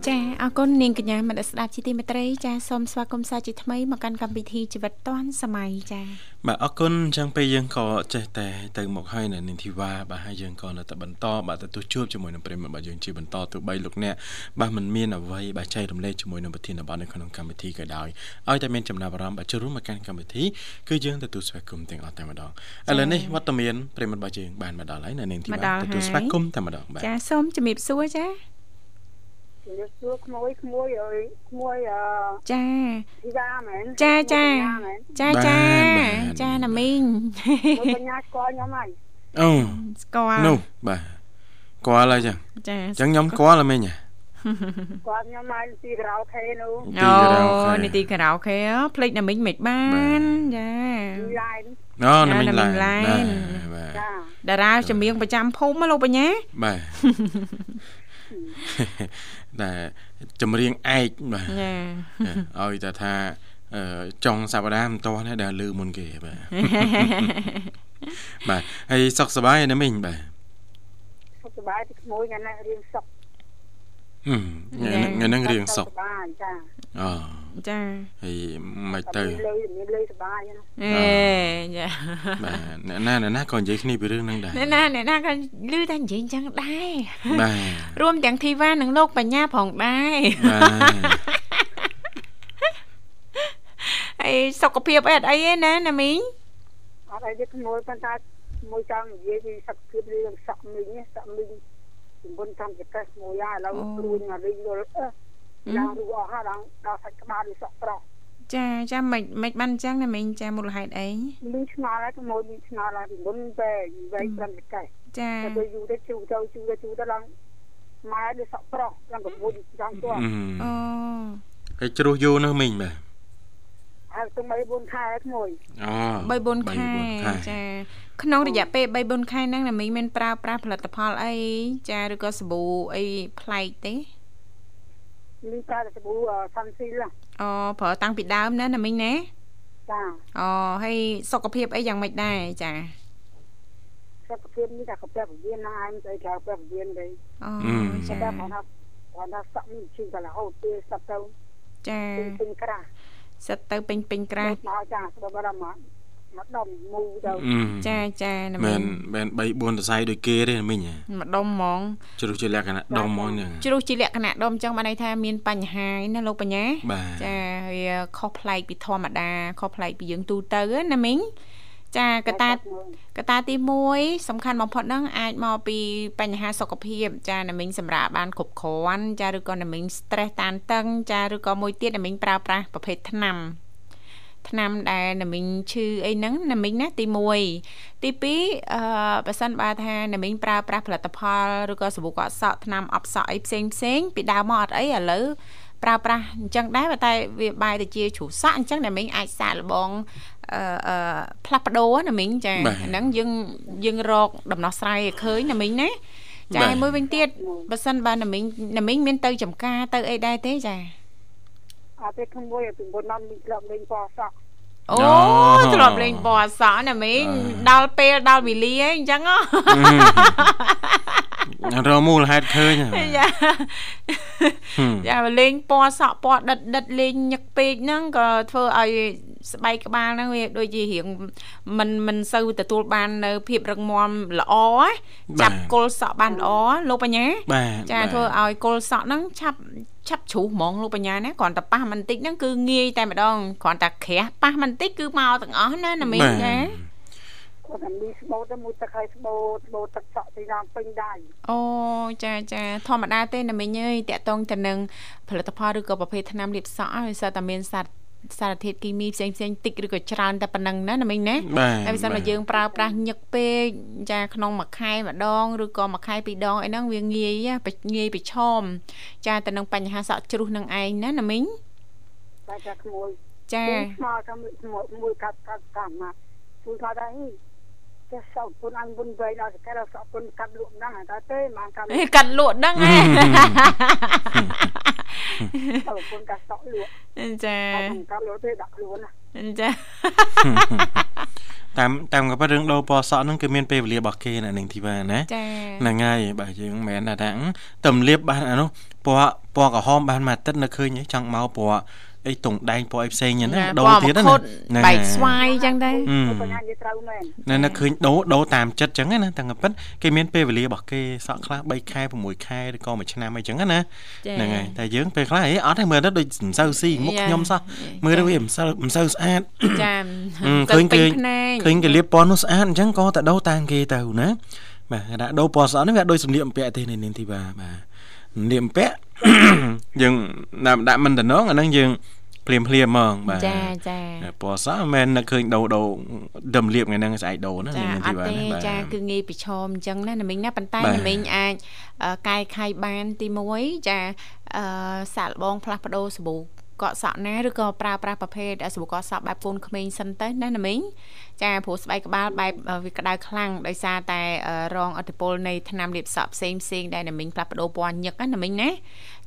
ចាអរគុណនាងកញ្ញាមនស្សស្ដាប់ជាទីមេត្រីចាសូមស្វាគមន៍សាជាថ្មីមកកាន់កម្មវិធីជីវិតឌွန်សម័យចាបាទអរគុណអញ្ចឹងពេលយើងក៏ចេះតែទៅមកហើយនៅនាងធីវ៉ាបាទហើយយើងក៏នៅតែបន្តបាទទទួលជួបជាមួយនឹងប្រិយមិត្តរបស់យើងជាបន្តទោះបីលោកអ្នកបាទមិនមានអ្វីបាទចែករំលែកជាមួយនឹងប្រធានបទនៅក្នុងកម្មវិធីក៏ដោយឲ្យតែមានចំណាប់អារម្មណ៍បាទចូលរួមមកកាន់កម្មវិធីគឺយើងទទួលស្វាគមន៍ទាំងអស់តែម្ដងឥឡូវនេះវត្តមានប្រិយមិត្តរបស់យើងបានមកដល់ហើយនៅនាងធីមកវ៉ាដល់ទទួលហើយស្វាគមន៍តែម្ដងបាទចាសូមជំរាបសួរចា ជម្រាបសួរក្មួយក្មួយអើយក្មួយអឺចាធីវ៉ាមែនចាចាក្មួយបញ្ញាមែនចាចាចាណាមីងមួយបញ្ញាស្គាល់ខ្ញុំហើយអូស្គាល់នោះបាទគាត់ហើយចឹងចាអញ្ចឹងខ្ញុំគាត់ល្មិញហ៎គាត់ខ្ញុំហើយទីក្រៅខេនោះទីអូរ៉ាវខែនីតិខារ៉ាអូខេភ្លេចណាមីងមិនបានចាទីឡាយអូណាមិញណាមិញឡាឡាយយបាទចាតារាចម្រៀងប្រចាំភូមិហ៎លោកបញ្ញាបាទ តែចម្រៀងឯកបាទចាឲ្យតែថាអឺចុងសប្តាហ៍មិនតោះណាដែលលឺមុនគេបាទបាទហើយសុខសប្បាយណាមិញបាទសុខសប្បាយទីក្មួយថ្ងៃនេះរៀងសុខហឹមថ្ងៃនេះថ្ងៃហ្នឹងរៀងសុខសប្បាយចាអូ ចាហើយមិនទៅមានលុយមានលុយសប្បាយណាអេចាបាទអ្នកណាអ្នកណាក៏និយាយគ្នាពីរឿងហ្នឹងដែរអ្នកណាអ្នកណាក៏លឺតែនិយាយអញ្ចឹងដែរបាទរួមទាំងធីវ៉ានិងលោកបញ្ញាផងដែរបាទហើយសុខភាពអីអត់អីទេណាណាមីងអត់អីទេក្មួយប៉ុន្តែមួយចង់និយាយពីសុខភាពរឿងសក់មីងសក់មីងជំនុនតាមចកេះមួយហើយឥឡូវព្រួយមករីងយល់អឺ ឡើងរូអស់ហើយដល់ដល់សាច់ក្បាលឬសក់ប្រុសចាចាមិនមិនបានអញ្ចឹងណាមីងចាមូលហេតុអីមីងឆ្ងល់ហើយក្មួយមីងឆ្ងល់ហើយពីមុនទៅវែងតាមចកេះចាតែទៅយូរទៅជូរទៅជូរទៅជូរទៅឡើងម៉ែឬសក់ប្រុសឡើងកមួយចង់ទាស់អូហើយជ្រុះយូរនោះមិញបាទហើយទៅ mấy4 ខែក្មួយអូ3 4ខែ3-4ខែចាក្នុងរយៈពេល3 4ខែហ្នឹងណាមីងមានប្រើប្រាស់ផលិតផលអីចាឬក៏សាប៊ូអីប្លែកទេ មីងប្រើតែសាប៊ូសាន់ស៊ីលអូប្រើតាំងពីដើមណាណាមីងណាចាអូហើយសុខភាពអីយ៉ាងម៉េចដែរចាសុខភាពនេះតែកាពះពវៀនណាឯងទៅក្រៅពះពវៀនទៅអូអឺចាតែគាត់ថាគាត់ថាសក់នេះជិះតែរហូតទៅស្ដាប់ទៅចាពេញពេញក្រាស់សិតទៅពេញពេញក្រាស់មកចាស្ដាប់បារម្ភ មកដុំមូទៅអឺចាចាណាមែមីនងមែន3 4សរសៃដូចគេទេមិញហ៎ម្ដុំហ្មងជ្រុះជាលក្ខណៈដុំហ្មងហ្នឹងជ្រុះជាលក្ខណៈដុំចឹងបានន័យថាមានបញ្ហាឯណាលោកបញ្ញាបាទចាវាខុសប្លែកពីធម្មតាខុសប្លែកពីយើងទូទៅណាមីងចាកតាកតាទី1សំខាន់បំផុតហ្នឹងអាចមកពីបញ្ហាសុខភាពចាណាមីងសម្រាប់បានគ្រប់គ្រាន់ចាឬក៏ណាមីង stress តានតឹងចាឬក៏មួយទៀតណាមីងប្រើប្រាស់ប្រភេទថ្នាំ ថ្នាំដែលណាមីងឈឺអីហ្នឹងណាមីងណាទី1ទី2អឺបើសិនបើថាណាមីងប្រើប្រាស់ផលិតផលឬក៏សាប៊ូកក់សក់ថ្នាំអបសក់អីផ្សេងផ្សេងពីដើមមកអត់អីឥឡូវប្រើប្រាស់អញ្ចឹងដែរតែវាបាយទៅជាជ្រូសក់អញ្ចឹងណាមីងអាចសាកល្បងអឺអឺផ្លាស់ប្ដូរណាមីងចាហ្នឹងយើងយើងរកដំណោះស្រាយឲ្យឃើញណាមីងណាចាមួយវិញទៀតបើសិនបើណាមីងណាមីងមានទៅចំការទៅអីដែរទេចា អត់ទេខ្ញុំមួយពីមុនមកមីងធ្លាប់លេងបោះសក់អូធ្លាប់លេងបោះសក់ណាមីងដល់ពេលដល់វេលាអីអញ្ចឹង រមូលហេតុឃើញយ៉ាយ៉ាលេងពណ៌សក់ពណ៌ដិតដិតលេងញឹកពេកហ្នឹងក៏ធ្វើឲ្យស្បែកក្បាលហ្នឹងវាដូចជារៀងមិនមិនសូវទទួលបាននៅភាពរឹងមាំល្អចាប់គល់សក់បានល្អលោកបញ្ញាចាធ្វើឲ្យគល់សក់ហ្នឹងឆាប់ឆាប់ជ្រុះហ្មងលោកបញ្ញាណាគ្រាន់តែប៉ះបន្តិចហ្នឹងគឺងាយតែម្ដងគ្រាន់តែក្រាស់ប៉ះបន្តិចគឺមកទាំងអស់ណាណាមីងចា គាត់តែមានស្បូតទៅមួយទឹកហើយស្បូតស្បូតទឹកសក់ទីណាពេញដៃអូចាចាធម្មតាទេណាមីងអើយតាក់តងទៅនឹងផលិតផលឬក៏ប្រភេទថ្នាំលាបសក់ហើយសិតតែមានសត្វសារធាតុគីមីផ្សេងផ្សេងតិចឬក៏ច្រើនតែប៉ុណ្ណឹងណាណាមីងណាហើយបើសិនមកយើងប្រើប្រាស់ញឹកពេកចាក្នុងមួយខែម្ដងឬក៏មួយខែពីរដងអីហ្នឹងវាងាយងាយប្រឈមចាទៅនឹងបញ្ហាសក់ជ្រុះនឹងឯងណាណាមីងតែចាក្មួយចាមកថាមួយកាត់កាត់តាមមកជួយគាត់ដែរ ចេះសោកពុនអញពុនវែងដល់កែសោកពុនកាត់លក់ហ្នឹងតែទេមកកាត់កាត់លក់ហ្នឹងហ៎សោកពុនកាត់សក់លក់ចាកាត់លក់ទេដាក់ខ្លួនណាចាតាមតាមក៏ប៉ុតរឿងដូរពណ៌សក់ហ្នឹងគឺមានពេលវេលារបស់គេណានឹងធីវ៉ាណាហ្នឹងហើយបើយើងមិនមែនថាតំលៀបបានអានោះពណ៌ពណ៌ក្រហមបានមួយអាទិត្យនៅឃើញចង់មកពណ៌ អីតុងដែងពណ៌អីផ្សេងហ្នឹងដូរទៀតណាបែកស្វាយចឹងដែរបញ្ញានិយាយត្រូវមែនណានៅឃើញដូរដូរតាមចិត្តចឹងណាតែពិតគេមានពេលវេលារបស់គេសក់ខ្លះ3ខែ6ខែឬក៏1ឆ្នាំអីចឹងណាហ្នឹងហើយតែយើងពេលខ្លះអីអត់ឲ្យមើលទៅដូចមិនសូវស៊ីមុខខ្ញុំសោះមើលទៅវាមិនសូវមិនសូវស្អាតចាឃើញគេឃើញគេលាបពណ៌នោះស្អាតអញ្ចឹងក៏តែដូរតាមគេទៅណាបាទដាក់ដូរពណ៌សក់នេះវាដូចសម្លៀកបំពាក់ទេនេះទីបាទបាទសម្លៀកបំពាក់យើងដាក់ដាក់មិនតំណងអាហ្នឹងយើង ភ្លាមភ្លាមហ្មងបាទចាចាពណ៌សមិនមែននឹកឃើញដូរដូរដុំលៀបថ្ងៃហ្នឹងស្អែកដូរណាមានទីបាទចាគឺងាយប្រឈមអញ្ចឹងណាណាមីងណាប៉ុន្តែណាមីងអាចកែខៃបានទី1ចាអឺសាក់លបងផ្លាស់ប្ដូរសាប៊ូ កក់សក់ណាឬក៏ប្រើប្រាស់ប្រភេទសាប៊ូកក់សក់បែបកូនក្មេងសិនទៅណាណាមីងចាព្រោះស្បែកក្បាលបែបវាក្តៅខ្លាំងដោយសារតែរងអតិពលនៃថ្នាំលាបសក់ផ្សេងផ្សេងដែលណាមីងផ្លាស់ប្ដូរពណ៌ញឹកណាមីងណា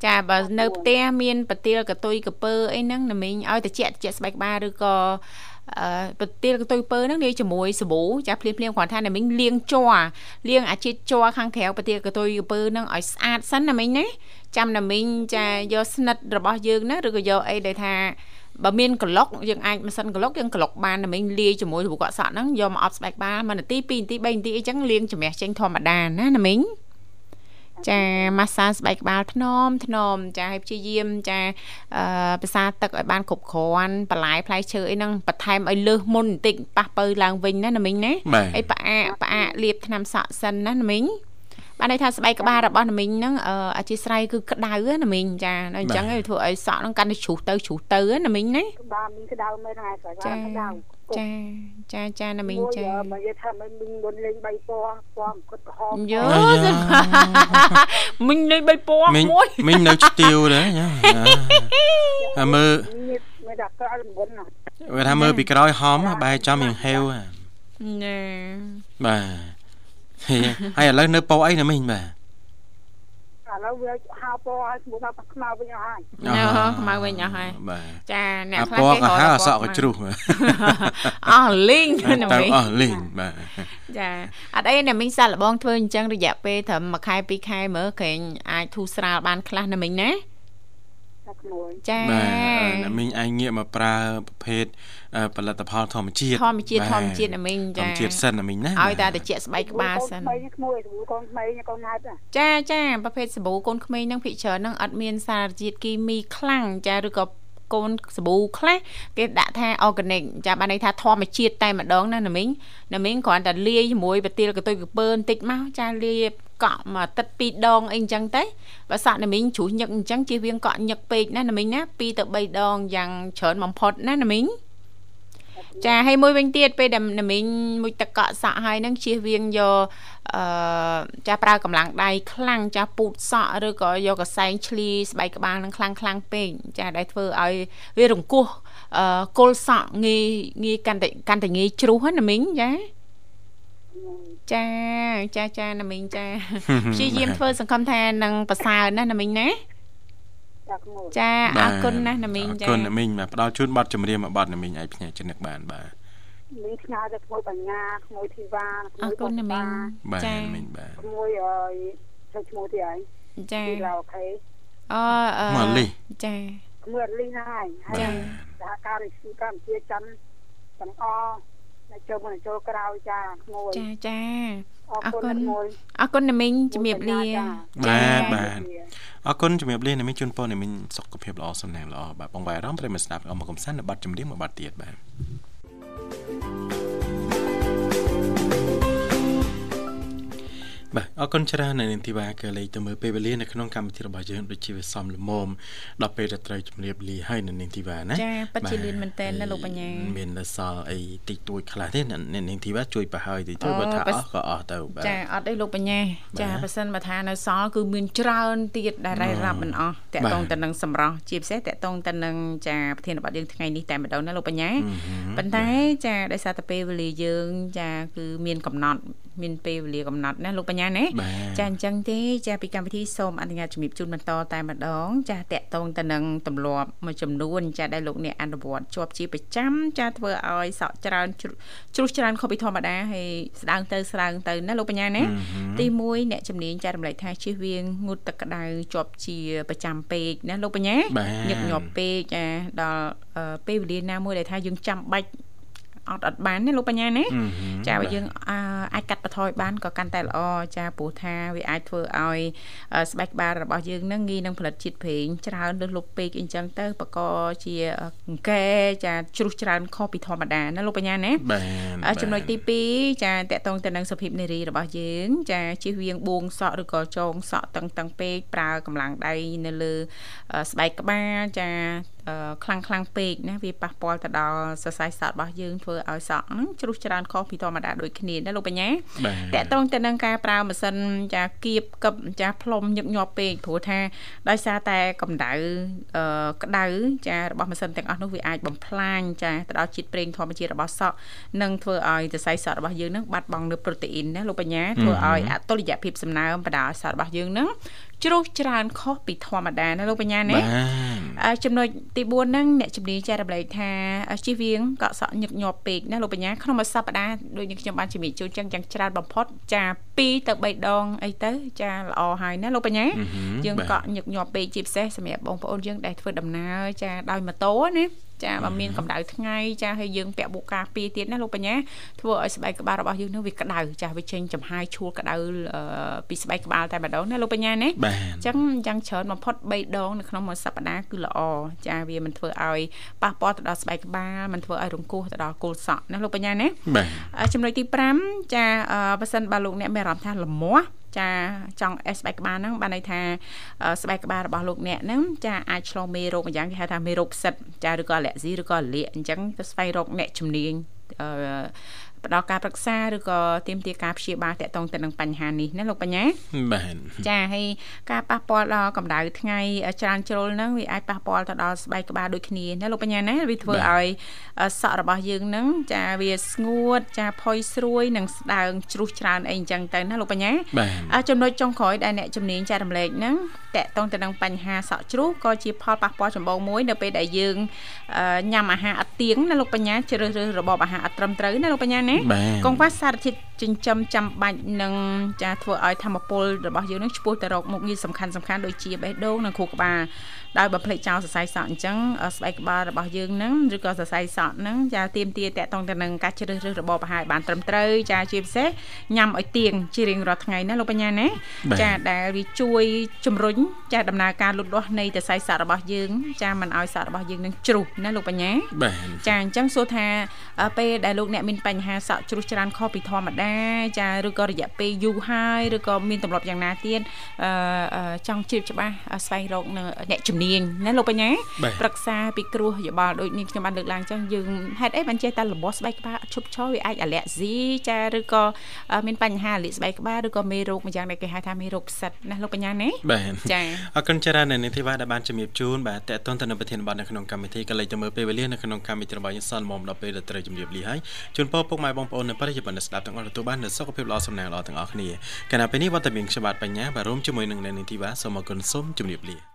ចាបើនៅផ្ទះមានប្រទាលកតុយកពើអីហ្នឹងណាមីងឲ្យតិចតិចស្បែកក្បាលឬក៏អឺ ប្រទាលកតុយពើហ្នឹងលាយជាមួយសាប៊ូចាភ្លាមភ្លាមគ្រាន់ថាណាមីងលាងជ័រលាងអាជាតិជ័រខាងក្រៅប្រទាលកតុយពើហ្នឹងឲ្យស្អាតសិនណាមីងណាចាំណាមីងចាយកស្និតរបស់យើងណាឬក៏យកអីដែលថាបើមានកឡុកយើងអាចម៉ាស៊ីនកឡុកយើងកឡុកបានតែមិញលាយជាមួយរូបកក់សក់ហ្នឹងយកមកអប់ស្បែកក្បាល1នាទី2នាទី3នាទីអីចឹងលាងជំរះចេញធម្មតាណាណាមិញ ចាម៉ាស្សាស្បែកក្បាលថ្នមថ្នមចាឲ្យព្យាយាមចាអឺភាសាទឹកឲ្យបានគ្រប់គ្រាន់បន្លែផ្លែឈើអីហ្នឹងបន្ថែមឲ្យលើសមុនបន្តិចប៉ះបើឡើងវិញណាណាមិញណាអីផ្អាកផ្អាកលាបថ្នាំសក់សិនណាណាមិញបានន័យថាស្បែកក្បាលរបស់ណាមីងហ្នឹងអធិស្ឋានគឺក្តៅណាមីងចាអញ្ចឹងឯងធ្វើឲ្យសក់ហ្នឹងកាន់តែជ្រុះទៅជ្រុះទៅណាមីងណាបាទមីងក្តៅមែនហើយស្បែកក្បាលក្តៅ ចាចាចាណាមីងចាមកនិយាយថាមិនមីងមុនលេង3ពណ៌ពណ៌អង្គត់ក្រហមយោមីងលេង3ពណ៌មួយមីងនៅស្ទៀវដែរញ៉ាអាមើលមើលដាក់ក្រោយមុនវាថាមើលពីក្រោយហំបែរចំរៀងហេវណែបាទហើយឥឡូវនៅពោអីណាមិញបាទ ឥឡូវវាហៅពណ៌ឲ្យស្មូតថាខ្មៅវិញអស់ហើយអូខ្មៅវិញអស់ហើយបាទចាអ្នកខ្លះគេហៅអសក់ក៏ជ្រុះអស់លីងណាមិញអស់លីងបាទចាអត់អីអ្នកមិញសាក់លបងធ្វើអញ្ចឹងរយៈពេលត្រឹម1ខែ2ខែមើលក្រែងអាចធូរស្រាលបានខ្លះណាមិ ញណាចាបាទណាមីងឯងងាកមកប្រើប្រភេទផលិតផលធម្មជាតិធម្មជាតិធម្មជាតិណាមីងចាធម្មជាតិសិនណាមីងណាឲ្យតែតិចស្បែកក្បាលសិនក្មេងក្មួយសាប៊ូកូនក្មេងកូនណាត់ចាចាប្រភេទសាប៊ូកូនក្មេងហ្នឹងភិកច្រើនហ្នឹងអត់មានសារជាតិគីមីខ្លាំងចាឬក៏ កូនសាប៊ូខ្លះគេដាក់ថា organic ចាបានន័យថាធម្មជាតិតែម្ដងណាណាមីងណាមីងគ្រាន់តែលាយជាមួយបាទៀលកតុយកពើបន្តិចមកចាលាយកក់មួយអាទិត្យ2ដងអីអញ្ចឹងទៅបើសាក់ណាមីងជ្រុះញឹកអញ្ចឹងជៀសវាងកក់ញឹកពេកណាណាមីងណា2ទៅ3ដងយ៉ាងច្រើនបំផុតណាណាមីង ចាហើយមួយវិញទៀតពេលដែលណាមីងមួយទឹកកក់សក់ហើយនឹងជៀសវាងយកអឺចាប្រើកម្លាំងដៃខ្លាំងចាពូតសក់ឬក៏យកកសែងឆ្លីស្បែកក្បាលនឹងខ្លាំងខ្លាំងពេកចាដែលធ្វើឲ្យវារង្គោះអឺគល់សក់ងាយងាយកាន់តែកាន់តែងាយជ្រុះណាមីងចាចាចាចាណាមីងចាព្យាយាមធ្វើសង្ឃឹមថានឹងប្រសើរណាណាមីងណា ចាអរគុណណាស់ណាមីងចាអរគុណណាមីងបាទផ្ដល់ជូនប័ណ្ណចម្រៀងមួយប័ណ្ណណាមីងឲ្យភ្នាក់ចំណឹកបានបាទមីងឆ្ងាយទៅក្មួយបញ្ញាក្មួយធីវ៉ាក្មួយអរគុណណាមីងចាមីងបាទក្មួយអើយទៅឈ្មោះទីហើយចាឡៅអូខេអអឺមកលីចាក្មួយលីហើយហើយសហការរិទ្ធិកម្ពុជាច័ន្ទទាំងអអ្នកចូលមកចូលក្រោយចាក្មួយចាចា អរគុណអរគុណណាមីងជំរាបលាបាទបាទអរគុណជំរាបលាណាមីងជូនពរណាមីងសុខភាពល្អសំណាងល្អបាទបងវាយអារម្មណ៍ប្រិមស្ដាប់អមកំសាន្តនៅបាត់ចម្រៀងមួយបាត់ទៀតបាទ បាទអរគុណច្រើននៅនាងធីវ៉ាក៏លេខទៅមើលពេលវេលានៅក្នុងកម្មវិធីរបស់យើងដូចជាវាសំលមមដល់ពេលដែលត្រូវជំរាបលាហើយនៅនាងធីវ៉ាណាចាពិតជាលឿនមែនតើណាលោកបញ្ញាមាននៅសល់អីតិចតួចខ្លះទេនៅនាងធីវ៉ាជួយប្រហើយតិចតួចបើថាអស់ក៏អស់ទៅបាទចាអត់អីលោកបញ្ញាចាបើសិនបើថានៅសល់គឺមានច្រើនទៀតដែលរៃរាប់មិនអស់តកតងទៅនឹងសម្រស់ជាពិសេសតកតងទៅនឹងចាប្រធានបទយើងថ្ងៃនេះតែម្ដងណាលោកបញ្ញាប៉ុន្តែចាដោយសារតែពេលវេលាយើង ចា គឺមានកំណត់ មានពេលវេលាកំណត់ណាលោកបញ្ញាណាចាអញ្ចឹងទេចាពីកម្មវិធីសូមអនុញ្ញាតជំរាបជូនបន្តតែម្ដង ចាតកតងទៅនឹងទម្លាប់មួយចំនួន ចាដែលលោកអ្នកអនុវត្តជាប់ជាប្រចាំចាធ្វើឲ្យសក់ច្រើនជ្រុះច្រើនខុសពីធម្មតាហើយស្ដើងទៅស្ដើងទៅណាលោកបញ្ញាណាទី1អ្នកជំនាញចារំលែកថាជិះវៀងងូតទឹកក្តៅជាប់ជាប្រចាំពេកណាលោកបញ្ញាញឹកញាប់ពេកចាដល់ពេលវេលាណាមួយដែលថាយើងចាំបាច់ អត់អត់បានទេលោកបញ្ញាណាចាបើយើងអាចកាត់បន្ថយបានក៏កាន់តែល្អចាព្រោះថាវាអាចធ្វើឲ្យស្បែកក្បាលរបស់យើងនឹងងាយនឹងផលិតជាតិប្រេងច្រើនលើសលប់ពេកអញ្ចឹងទៅបកជាកែចាជ្រុះច្រើនខុសពីធម្មតាណាលោកបញ្ញាណាបាទចំណុចទី2ចាតកតងទៅនឹងសុភាពនារីរបស់យើង ចាជិះវៀងបួងសក់ឬក៏ចងសក់តឹងតឹងពេកប្រើកម្លាំងដៃនៅលើស្បែកក្បាលចា ខ្លាំងខ្លាំងពេកណាវាប៉ះពាល់ទៅដល់សរសៃសក់របស់យើងធ្វើឲ្យសក់ហ្នឹងជ្រុះច្រើនខុសពីធម្មតាដូចគ្នាណាលោកបញ្ញាតកតងទៅនឹងការប្រើម៉ាស៊ីនចាគៀបកឹបចាផ្លុំញឹកញាប់ពេកព្រោះថាដោយសារតែកម្ដៅក្ដៅចារបស់ម៉ាស៊ីនទាំងអស់នោះវាអាចបំផ្លាញចាទៅដល់ជាតិប្រេងធម្មជាតិរបស់សក់និងធ្វើឲ្យសរសៃសក់របស់យើងនឹងបាត់បង់នូវប្រូតេអ៊ីនណាលោកបញ្ញាធ្វើឲ្យអតុល្យភាពសំណើមបណ្ដាលសក់របស់យើងនឹងជ្រុះច្រើនខុសពីធម្មតាណាលោកបញ្ញាណា ចំណុចទី4ហ្នឹងអ្នកជំនាញចែករំលែកថាជិះវៀងកក់សក់ញឹកញាប់ពេកណាលោកបញ្ញាក្នុងមួយសប្តាហ៍ដូច như ខ្ញុំបានជំរាបជូនចឹងយ៉ាងច្រើនបំផុតចា2ទៅ3ដងអីទៅចាល្អហើយណាលោកបញ្ញាយើងកក់ញឹកញាប់ពេកជាពិសេសសម្រាប់បងប្អូនយើងដែលធ្វើដំណើរចាដោយម៉ូតូណា ចាបើមានកម្ដៅថ្ងៃចាហើយយើងពាក់បូកាពីទៀតណាលោកបញ្ញាធ្វើឲ្យស្បែកក្បាលរបស់យើងនឹងវាក្ដៅចាវាចេញចំហាយឈួលក្ដៅពីស្បែកក្បាលតែម្ដងណាលោកបញ្ញាណាអញ្ចឹងយ៉ាងច្រើនបំផុត3ដងនៅក្នុងមួយសប្ដាហ៍គឺល្អចាវាមិនធ្វើឲ្យប៉ះពាល់ទៅដល់ស្បែកក្បាលមិនធ្វើឲ្យរង្គោះទៅដល់គល់សក់ណាលោកបញ្ញាណាចំណុចទី5ចាបើសិនបើលោកអ្នកមានអារម្មណ៍ថាលមាស់ ចាចង់អេស្បែកក្បាលហ្នឹងបានន័យថាស្បែកក្បាលរបស់លោកអ្នកហ្នឹងចាអាចឆ្លងមេរោគម្យ៉ាងគេហៅថាមេរោគផ្សិតចាឬក៏អាឡែស៊ីឬក៏អាលាកអញ្ចឹងទៅស្វែងរកអ្នកជំនាញអឺ ផ្ដល់ការប្រឹក្សាឬក៏ទាមទារការព្យាបាលតាក់ទងទៅនឹងបញ្ហានេះណាលោកបញ្ញាបាទចាហើយការប៉ះពាល់ដល់កម្ដៅថ្ងៃច្រើនជ្រុលហ្នឹងវាអាចប៉ះពាល់ទៅដល់ស្បែកក្បាលដូចគ្នាណាលោកបញ្ញាណាវាធ្វើឲ្យសក់របស់យើងហ្នឹងចាវាស្ងួតចាផុយស្រួយនិងស្ដើងជ្រុះច្រើនអីអញ្ចឹងទៅណាលោកបញ្ញាចំណុចចុងក្រោយដែលអ្នកជំនាញចែករំលែកហ្នឹងតកតងទៅនឹងបញ្ហាសក់ជ្រុះក៏ជាផលប៉ះពាល់ចម្បងមួយនៅពេលដែលយើងញ៉ាំអាហារអត់ទៀងណាលោកបញ្ញាជ្រើសរើសរបបអាហារអត់ត្រឹមត្រូវណាលោកបញ្ញាណាកង្វះសារធាតុ ចិញ្ចឹមចាំបាច់នឹងចាធ្វើឲ្យធម្មពលរបស់យើងនឹងឆ្ពោះទៅរកមុខងារសំខាន់សំខាន់ដូចជាបេះដូងនិងខួរក្បាលដោយបើភ្លេចចោលសរសៃសក់អញ្ចឹងស្បែកក្បាលរបស់យើងហ្នឹងឬក៏សរសៃសក់ហ្នឹងចាទៀមទាតកតងទៅនឹងការជ្រើសរើសរបបអាហារបានត្រឹមត្រូវចាជាពិសេសញ៉ាំឲ្យទៀងជារៀងរាល់ថ្ងៃណាលោកបញ្ញាណាចាដែលវាជួយជំរុញចាដំណើរការលូតលាស់នៃសរសៃសក់របស់យើងចាមិនឲ្យសក់របស់យើងនឹងជ្រុះណាលោកបញ្ញាចាអញ្ចឹងសួរថាពេលដែលលោកអ្នកមានបញ្ហាសក់ជ្រុះច្រើនខុសពីធម្មតាចាឬក៏រយៈពេលយូរហើយឬក៏មានទម្លាប់យ៉ាងណាទៀតចង់ជ្រាបច្បាស់ស្វែងរកអ្នកជំនាញណាលោកបញ្ញាប្រឹក្សាពីគ្រោះយោបល់ដូចនេះខ្ញុំបានលើកឡើងចឹងយើងហេតុអីបានចេះតែលំបស្បែកក្បាលឈប់ឈរវាអាចអាឡែស៊ីចាឬក៏មានបញ្ហាលាកស្បែកក្បាលឬក៏មេរោគមួយយ៉ាងដែលគេហៅថាមេរោគផ្សិតណាលោកបញ្ញាណាបាទចាអរគុណច្រើននៅនេះធីវ៉ាដែលបានជំរាបជូនបាទតេតតទៅនៅប្រធានបទនៅក្នុងកម្មវិធីក៏លេចទៅមើលពេលវេលានៅក្នុងកម្មវិធីរបស់យើងសនមុំដល់ពេលដែលត្រូវជំរាបលាហើយជូនពរពុកម៉ែបងប្អូននៅប្រិយមិត្តស្ដាប់ទាំងអស់ទទួលបាននូវសុខភាពល្អសំណាងល្អទាំងអស់គ្នាកាលណាពេលនេះវត្តមានខ្ញុំបាទបញ្ញាបាទរួមជាមួយនឹងអ្នកនីធីវ៉ាសូមអរគុណសូមជម្រាបលា